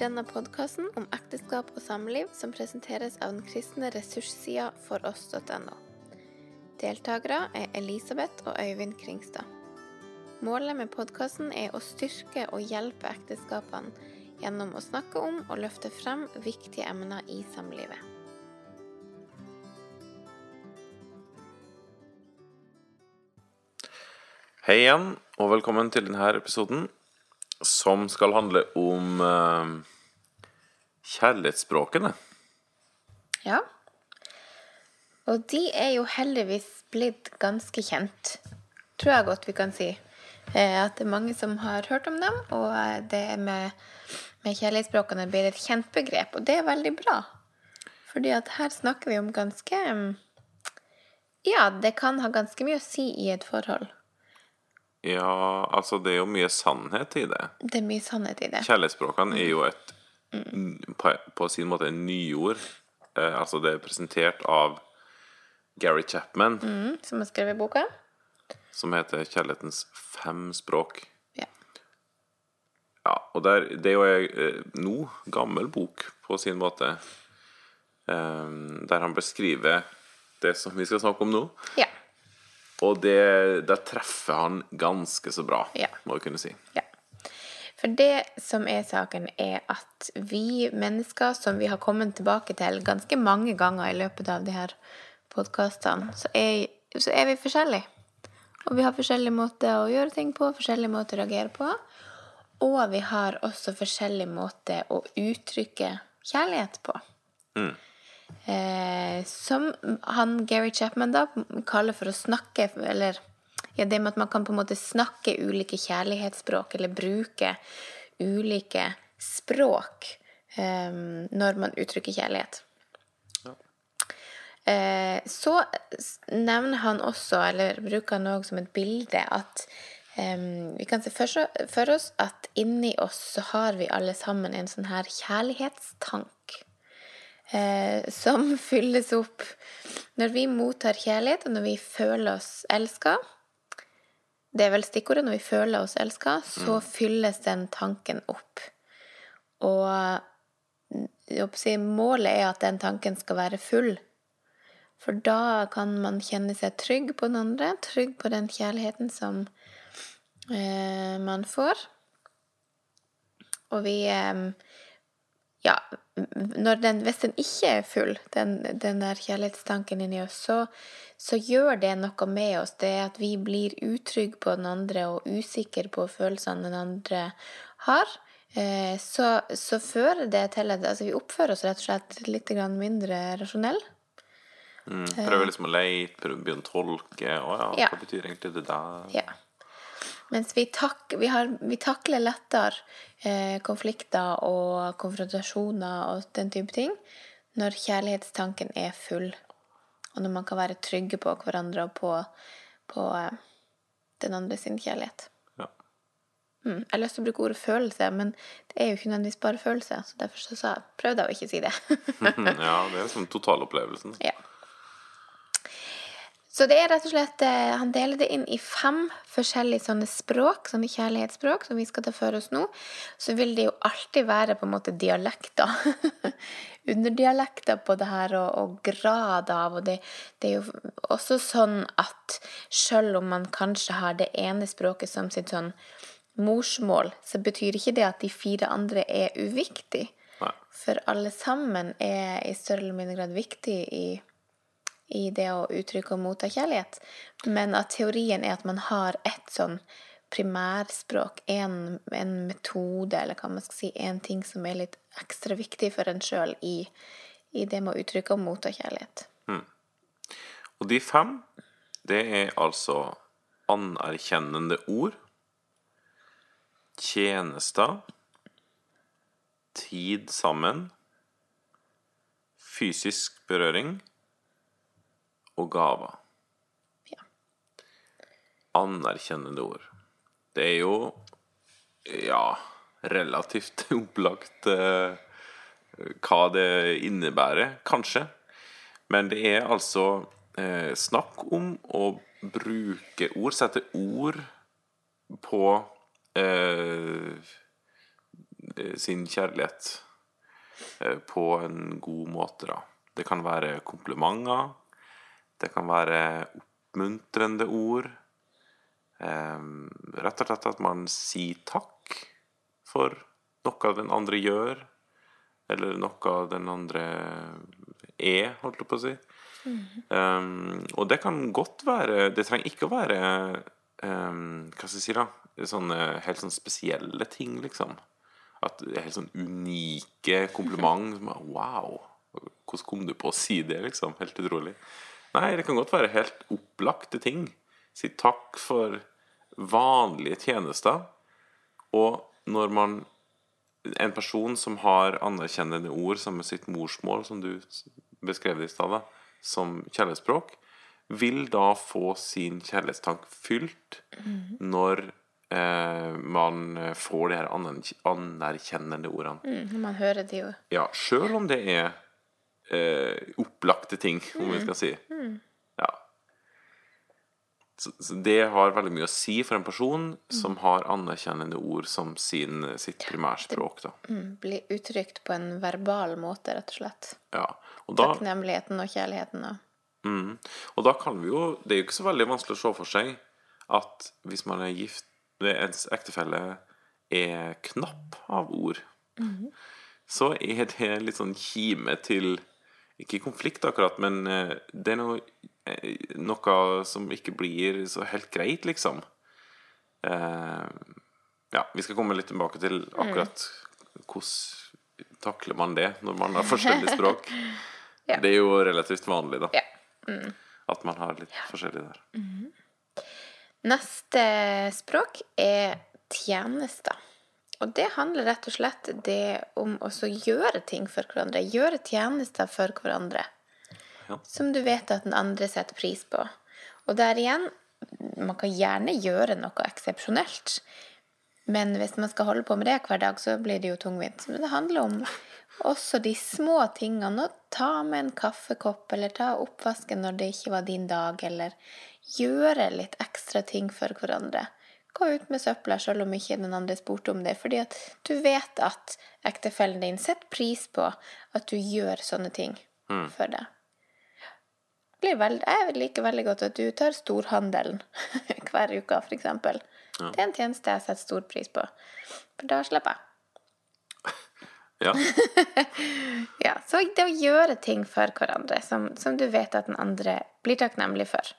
denne podkasten om ekteskap og samliv som presenteres av den kristne ressurssida foross.no. Deltakere er Elisabeth og Øyvind Kringstad. Målet med podkasten er å styrke og hjelpe ekteskapene gjennom å snakke om og løfte frem viktige emner i samlivet. Hei igjen, og velkommen til denne episoden, som skal handle om uh, kjærlighetsspråkene. Ja. Og de er jo heldigvis blitt ganske kjent, tror jeg godt vi kan si. Eh, At det er mange som har hørt om dem, og eh, det med, med kjærlighetsspråkene blir et kjent begrep. Og det er veldig bra. Fordi at her snakker vi om ganske mm, Ja, det kan ha ganske mye å si i et forhold. Ja, altså det er jo mye sannhet i det. Det er mye sannhet i det. Kjærlighetsspråkene er jo et på, på sin måte en nyord. Eh, altså det er presentert av Gary Chapman, Mm, som har skrevet boka. som heter 'Kjærlighetens fem språk'. Ja. Ja, og der, det er jo ei eh, nå gammel bok på sin måte, eh, der han beskriver det som vi skal snakke om nå. Ja. Og det, der treffer han ganske så bra, Ja. må vi kunne si. Ja. For det som er saken, er at vi mennesker, som vi har kommet tilbake til ganske mange ganger i løpet av de her podkastene, så, så er vi forskjellige. Og vi har forskjellige måter å gjøre ting på, forskjellige måter å reagere på. Og vi har også forskjellige måter å uttrykke kjærlighet på. Eh, som han Gary Chapman da kaller for å snakke Eller ja, det med at man kan på en måte snakke ulike kjærlighetsspråk, eller bruke ulike språk eh, når man uttrykker kjærlighet. Eh, så nevner han også, eller bruker han også som et bilde, at eh, vi kan se for, for oss at inni oss så har vi alle sammen en sånn her kjærlighetstank eh, som fylles opp når vi mottar kjærlighet, og når vi føler oss elska. Det er vel stikkordet. Når vi føler oss elska, så fylles den tanken opp. Og si, målet er at den tanken skal være full. For da kan man kjenne seg trygg på den andre, trygg på den kjærligheten som eh, man får. Og vi eh, ja, den, hvis den ikke er full, den, den der kjærlighetstanken inni oss, så, så gjør det noe med oss. Det at vi blir utrygge på den andre og usikre på følelsene den andre har. Eh, så, så fører det til at altså, vi oppfører oss rett og slett litt mindre rasjonell. Mm, prøver liksom å leite, prøver å begynne å tolke. Å ja, Ja. hva betyr egentlig det der? Ja. Mens vi, tak, vi, har, vi takler lettere eh, konflikter og konfrontasjoner og den type ting når kjærlighetstanken er full, og når man kan være trygge på hverandre og på, på eh, den andre sin kjærlighet. Ja. Mm. Jeg har lyst til å bruke ordet følelse, men det er jo ikke nødvendigvis bare følelse. Så derfor så sa, prøvde jeg å ikke si det. ja, det er liksom totalopplevelsen. Ja. Så det er rett og slett eh, Han deler det inn i fem forskjellige sånne språk, sånne kjærlighetsspråk, som vi skal ta for oss nå. Så vil det jo alltid være på en måte dialekter. Underdialekter på det her, og, og grad av. Og det, det er jo også sånn at selv om man kanskje har det ene språket som sitt sånn morsmål, så betyr ikke det at de fire andre er uviktige. For alle sammen er i større eller mindre grad viktig i, i det å uttrykke og motta kjærlighet. Men at teorien er at man har et sånn primærspråk, en, en metode, eller hva man skal si, en ting som er litt ekstra viktig for en sjøl i, i det med å uttrykke og motta kjærlighet. Og de fem, det er altså anerkjennende ord, tjenester, tid sammen, fysisk berøring og gaver. Ja. Anerkjennende ord. Det er jo, ja, relativt opplagt eh, hva det innebærer, kanskje. Men det er altså eh, snakk om å bruke ord, sette ord på eh, sin kjærlighet eh, på en god måte, da. Det kan være komplimenter. Det kan være oppmuntrende ord. Eh, rett og slett at man sier takk for noe den andre gjør, eller noe den andre er, holdt jeg på å si. Um, og det kan godt være Det trenger ikke å være um, Hva skal jeg si, da? Sånne helt sånn spesielle ting, liksom. At det er helt sånn unike kompliment. som Wow! Hvordan kom du på å si det, liksom? Helt utrolig. Nei, det kan godt være helt opplagte ting. Si takk for vanlige tjenester. Og når man En person som har anerkjennende ord som er sitt morsmål, som du beskrev det i stad, som kjærlighetsspråk, vil da få sin kjærlighetstank fylt når eh, man får de her anerkjennende ordene. Mm, man hører de jo. Ja, sjøl om det er eh, opplagte ting, om vi skal si. Ja. Så, så det har veldig mye å si for en person som har anerkjennende ord som sin, sitt primærspråk. Da. Mm, blir uttrykt på en verbal måte, rett og slett. Ja. Og da, Takknemligheten og kjærligheten og mm, og da kan vi jo Det er jo ikke så veldig vanskelig å se for seg at hvis man er gift ens ektefelle er knapp av ord, så er det litt sånn kime til Ikke konflikt akkurat, men eh, det er noe, eh, noe som ikke blir så helt greit, liksom. Eh, ja, vi skal komme litt tilbake til akkurat hvordan takler man det når man har forskjellig språk. Ja. Det er jo relativt vanlig, da. Ja. At man har litt forskjellig der. Neste språk er tjenester. Og det handler rett og slett det om å gjøre ting for hverandre. Gjøre tjenester for hverandre. Ja. Som du vet at den andre setter pris på. Og der igjen, man kan gjerne gjøre noe eksepsjonelt. Men hvis man skal holde på med det hver dag, så blir det jo tungvint. Men det handler om også de små tingene. Å ta med en kaffekopp, eller ta oppvasken når det ikke var din dag, eller gjøre litt ekstra ting for hverandre. Gå ut med søpla selv om ikke den andre spurte om det, fordi at du vet at ektefellen din setter pris på at du gjør sånne ting for deg. Jeg liker veldig godt at du tar storhandelen hver uke, for eksempel. Det er en tjeneste jeg setter stor pris på, for da slipper jeg. Ja. Ja, så det å gjøre ting for hverandre som, som du vet at den andre blir takknemlig for.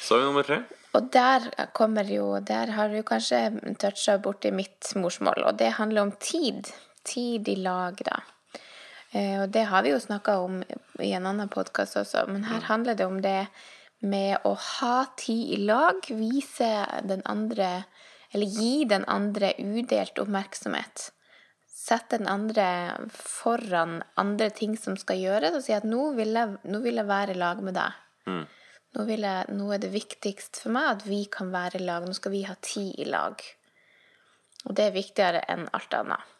Så har vi nummer tre. Og der kommer jo Der har du kanskje toucha borti mitt morsmål, og det handler om tid. Tid i lag, da. Eh, Og det har vi jo snakka om i en annen podkast også, men her handler det om det med å ha tid i lag, vise den andre Eller gi den andre udelt oppmerksomhet. Sette den andre foran andre ting som skal gjøres, og si at nå vil jeg, nå vil jeg være i lag med deg. Nå, jeg, nå er det viktigst for meg at vi kan være i lag. Nå skal vi ha tid i lag. Og det er viktigere enn alt annet.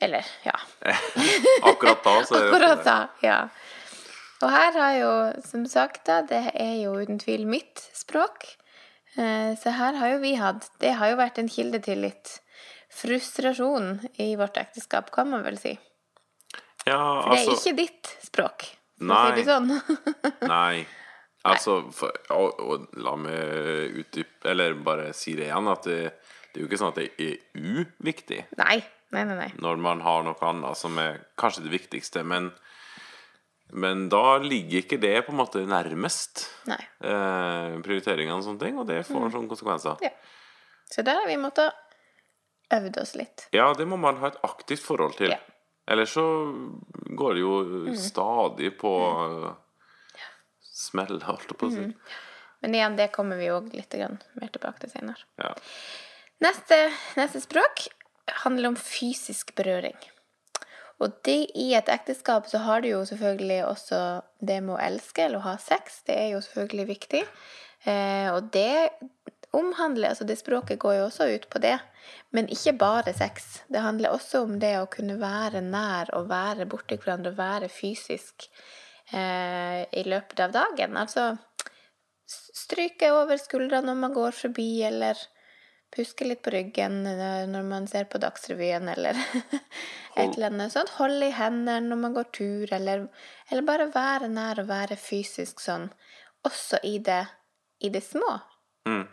Eller, ja. Akkurat da så er Akkurat da, ja. Og her har jo, som sagt, da, det er jo uten tvil mitt språk. Eh, Så her har jo vi hatt Det har jo vært en kilde til litt frustrasjon i vårt ekteskap, kan man vel si. Ja, For det er altså ikke ditt språk, for å si det sånn. Nei. Altså, for, og, og la meg utdype Eller bare si det igjen, at det, det er jo ikke sånn at det er uviktig Nei. Nei, nei, nei. når man har noe annet som er kanskje det viktigste, men men da ligger ikke det på en måte nærmest eh, prioriteringene og sånne ting, og det får Mm. sånne konsekvenser. Ja. Så der har vi måttet øvd oss litt. Ja, det må man ha et aktivt forhold til. Ja. Ellers så går det jo stadig på smell, holdt jeg på å si. Men igjen, det kommer vi òg litt mer tilbake til senere. Ja. Neste, neste språk handler om fysisk berøring. Og det i et ekteskap så har du jo selvfølgelig også det med å elske eller å ha sex. Det er jo selvfølgelig viktig. Eh, og det omhandler Altså det språket går jo også ut på det. Men ikke bare sex. Det handler også om det å kunne være nær og være borti hverandre og være fysisk i løpet av dagen. Altså stryke over skuldrene når man går forbi, eller puske litt på ryggen eh, når man ser på Dagsrevyen, eller et eller annet sånt. Holde i hendene når man går tur, eller, eller bare være nær og være fysisk sånn. Også i det, i det små. Mm.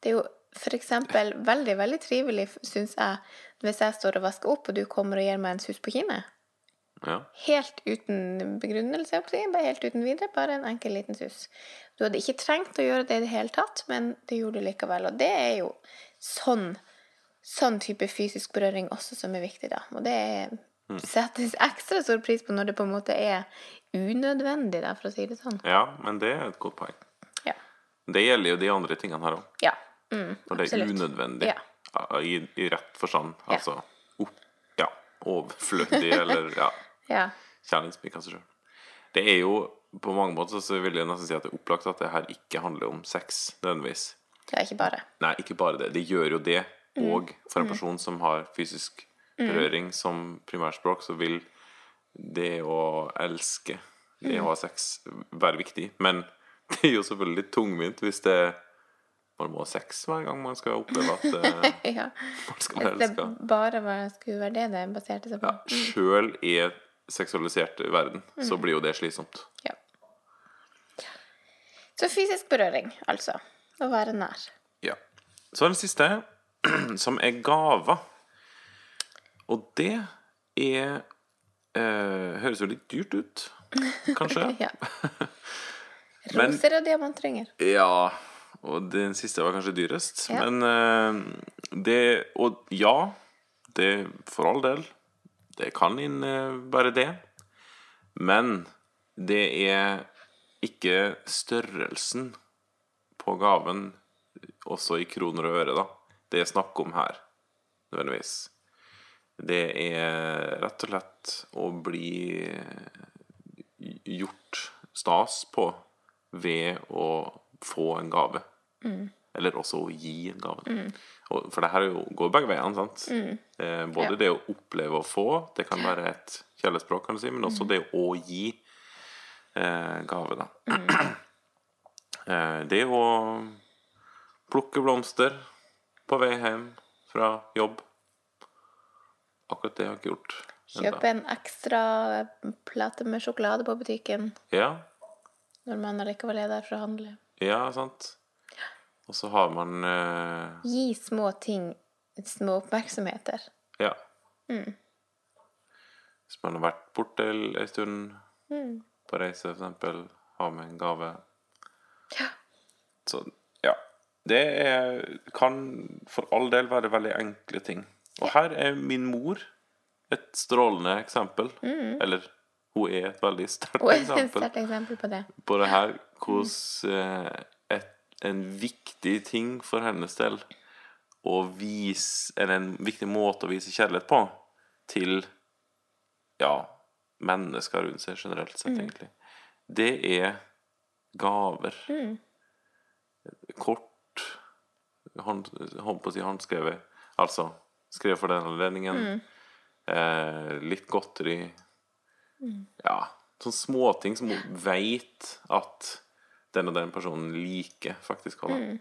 Det er jo for eksempel veldig, veldig trivelig, syns jeg, hvis jeg står og vasker opp, og du kommer og gir meg en sus på kinnet. Ja. Helt uten begrunnelse, bare helt uten videre. Bare en enkel liten sus. Du hadde ikke trengt å gjøre det i det hele tatt, men det gjorde du likevel. Og det er jo sånn, sånn type fysisk berøring også som er viktig, da. Og det er- settes ekstra stor pris på når det på en måte er unødvendig, da, for å si det sånn. ja, men det er et godt poeng. Ja. Det gjelder jo de andre tingene her òg. Ja. Mm, Når det er unødvendig. Ja. I, I rett forstand. Ja. Altså opp, ja, overflødig, eller ja, Ja. kjærlighetsspik av seg sjøl. Det er jo på mange måter så vil jeg nesten si at det er opplagt at det her ikke handler om sex nødvendigvis. Er ikke bare. Nei, ikke bare det. Det gjør jo det. Mm. Og for en person som har fysisk berøring som primærspråk, så vil det å elske, det Mm. å ha sex, være viktig. Men det er jo selvfølgelig litt tungvint hvis det man må ha sex hver gang man skal oppleve at uh, ja. man skal det elska. bare skulle være det det baserte seg på. Ja, Sjøl en seksualisert verden så blir jo det slitsomt. Ja. Så fysisk berøring, altså. Å være nær. Ja. Så den siste, som er gaver. Og det er eh, Høres jo litt dyrt ut, kanskje. Ja. Men- Roser og diamantringer. ja, og den siste var kanskje dyrest. Ja. Men eh, det Og ja, det for all del. Det kan innebære det. Men det er ikke størrelsen på gaven, også i kroner og øre, da, det er snakk om her, nødvendigvis. Det er rett og slett å bli gjort stas på ved å få en gave. Eller også å gi en gave. Og, for det her er går begge veiene. sant? Eh, både Ja. det å oppleve å få, det kan være et kjærlighetsspråk, kan du si, men også det å gi eh, gave, da. Eh, det å plukke blomster på vei hjem fra jobb. Akkurat det har jeg ikke gjort. Kjøpe en ekstra plate med sjokolade på butikken Ja, når man allikevel er der for å handle. ja, sant. Og så har man eh, Gi små ting små oppmerksomheter. Ja. Hvis man har vært borte en stund, på reise for eksempel, ha med en gave. Ja. Så ja. Det er, kan for all del være veldig enkle ting. Og her er min mor et strålende eksempel. Eller hun er et veldig sterkt eksempel sterkt eksempel på det. på det her hvordan eh, en viktig ting for hennes del å vise Eller en viktig måte å vise kjærlighet på til ja, mennesker rundt seg generelt sett, egentlig. Det er gaver. Kort hånd, hånd på å si håndskrevet. Altså skrevet for den anledningen. Eh, litt godteri. Ja, sånne småting som hun veit at den og den personen liker, faktisk. også, mm.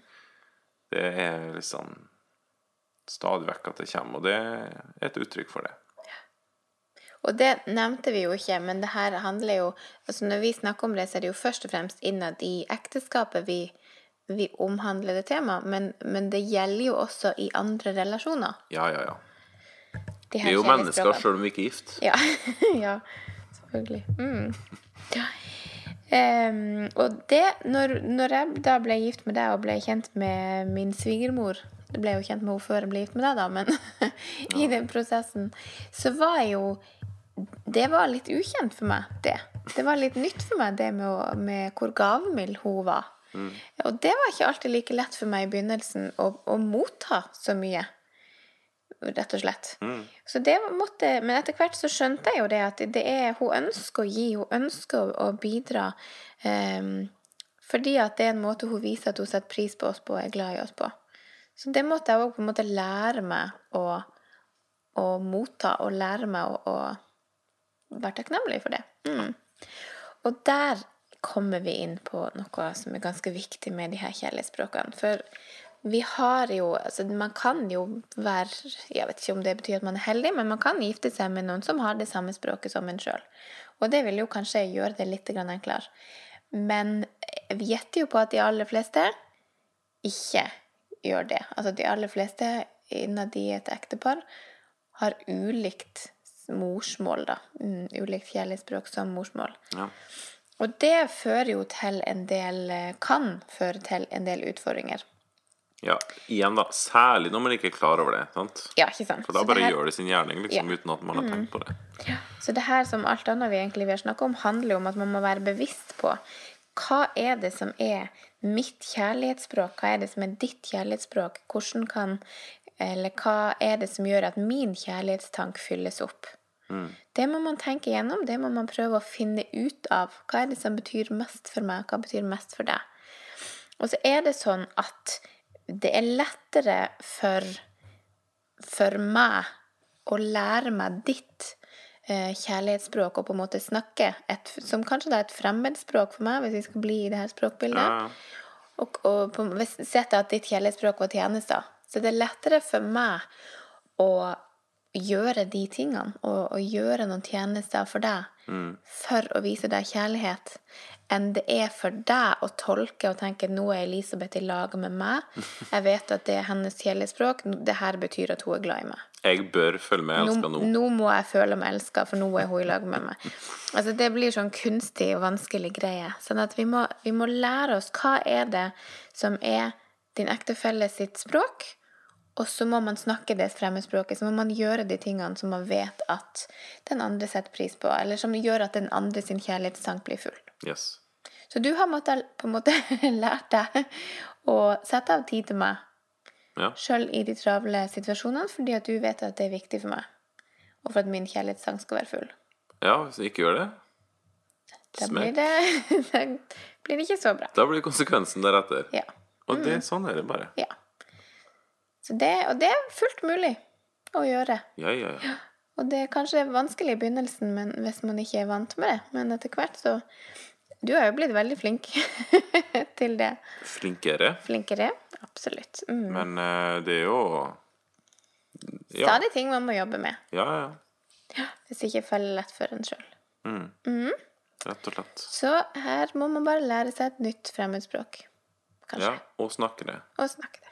Det er liksom stadig vekk at det kommer, og det er et uttrykk for det. Og det nevnte vi jo ikke, men det her handler jo altså Når vi snakker om det, så er det jo først og fremst innad i ekteskapet vi, vi omhandler det temaet, men, men det gjelder jo også i andre relasjoner. Ja, ja, ja. De Vi er jo mennesker sjøl om vi ikke er gift. Ja, ja selvfølgelig. Mm. Em, og det, når, når jeg da ble gift med deg og ble kjent med min svigermor Jeg ble jo kjent med henne før jeg ble gift med deg, da, men i den prosessen så var jo Det var litt ukjent for meg, det. Det var litt nytt for meg, det med, med hvor gavmild hun var. Og det var ikke alltid like lett for meg i begynnelsen å, å motta så mye rett og slett. Så det måtte, men etter hvert så skjønte jeg jo det at det er, hun ønsker å gi, hun ønsker å bidra. Um, fordi at det er en måte hun viser at hun setter pris på oss på og er glad i oss på. Så det måtte jeg òg på en måte lære meg å, å motta, og lære meg å, å være takknemlig for det. Mm. Og der kommer vi inn på noe som er ganske viktig med de her kjærlighetsspråkene. For vi har jo altså Man kan jo være Jeg vet ikke om det betyr at man er heldig, men man kan gifte seg med noen som har det samme språket som en sjøl. Og det vil jo kanskje gjøre det litt enklere. Men vi gjetter jo på at de aller fleste ikke gjør det. Altså de aller fleste innad i et ektepar har ulikt morsmål, da. Mm, ulikt kjærlighetsspråk som morsmål. Ja. Og det fører jo til en del Kan føre til en del utfordringer. Ja. Igjen, da. Særlig når man ikke er klar over det. sant? Ja, ikke sant? For da bare her- gjør det sin gjerning, liksom, Ja. uten at man har tenkt på det. Så det her som alt annet vi egentlig vil snakke om, handler om at man må være bevisst på hva er det som er mitt kjærlighetsspråk, hva er det som er ditt kjærlighetsspråk, hvordan kan Eller hva er det som gjør at min kjærlighetstank fylles opp? Det må man tenke gjennom, det må man prøve å finne ut av. Hva er det som betyr mest for meg, hva betyr mest for deg? Og så er det sånn at det er lettere for, for meg å lære meg ditt eh, kjærlighetsspråk og på en måte snakke et, som kanskje da er et fremmedspråk for meg, hvis vi skal bli i det her språkbildet. Ja. Og, og på, hvis sett at ditt kjærlighetsspråk var tjenester, så det er lettere for meg å gjøre de tingene og, og gjøre noen tjenester for deg for å vise deg kjærlighet, enn det er for deg å tolke og tenke nå er Elisabeth i lag med meg. Jeg vet at det er hennes kjælespråk. Det her betyr at hun er glad i meg. Jeg bør føle meg elska Nå, nå. nå må jeg føle meg elska, for nå er hun i lag med meg. Altså, det blir sånn kunstig og vanskelig greie. Sånn at vi må, vi må lære oss hva er det som er din ektefelle sitt språk, og så må man snakke det fremmedspråket. Så må man gjøre de tingene som man vet at den andre setter pris på, eller som gjør at den andre sin kjærlighetstank blir full. Yes. Så du har måttet, på en måte lært deg å sette av tid til meg Ja. sjøl i de travle situasjonene, fordi at du vet at det er viktig for meg, og for at min kjærlighetssang skal være full. ja, hvis jeg ikke gjør det, Da blir det, da blir det ikke så bra. da blir konsekvensen deretter. Ja. Og det, sånn er det bare. ja. Det, og det er fullt mulig å gjøre. Ja, ja, ja. Og det er kanskje vanskelig i begynnelsen men hvis man ikke er vant med det, men etter hvert så Du har jo blitt veldig flink til det. Flinkere. Flinkere. Absolutt. Mm. Men eh, det er jo Ja, Stadig ting man må jobbe med. ja. ja. ja Hvis ikke faller lett for en sjøl. Rett og slett. Så her må man bare lære seg et nytt fremmedspråk. Kanskje. Ja, og snakke det. Og snakke det.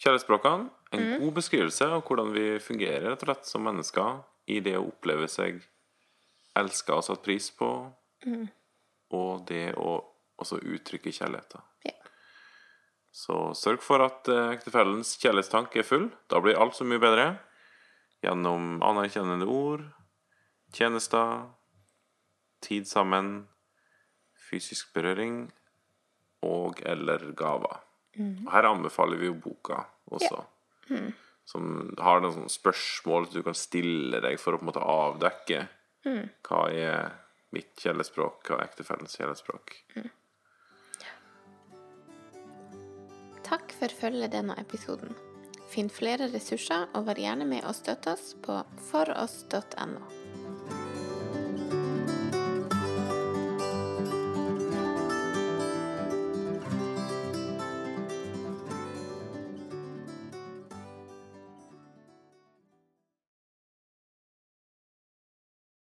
Kjærlighetsspråkene, en Mm. god beskrivelse av hvordan vi fungerer rett og slett som mennesker i det å oppleve seg elska og satt pris på, Mm. og det å også uttrykke kjærligheten. Ja. Så sørg for at eh, ektefellens kjærlighetstank er full. Da blir alt så mye bedre. Gjennom anerkjennende ord, tjenester, tid sammen, fysisk berøring og eller gaver. Og her anbefaler vi jo boka også. Som har noen sånne spørsmål du kan stille deg for å på en måte avdekke hva er mitt kjellespråk, hva er ektefellens kjærlighetsspråk. Takk for følget denne episoden. Finn flere ressurser, og vær gjerne med og støtt oss på foross.no.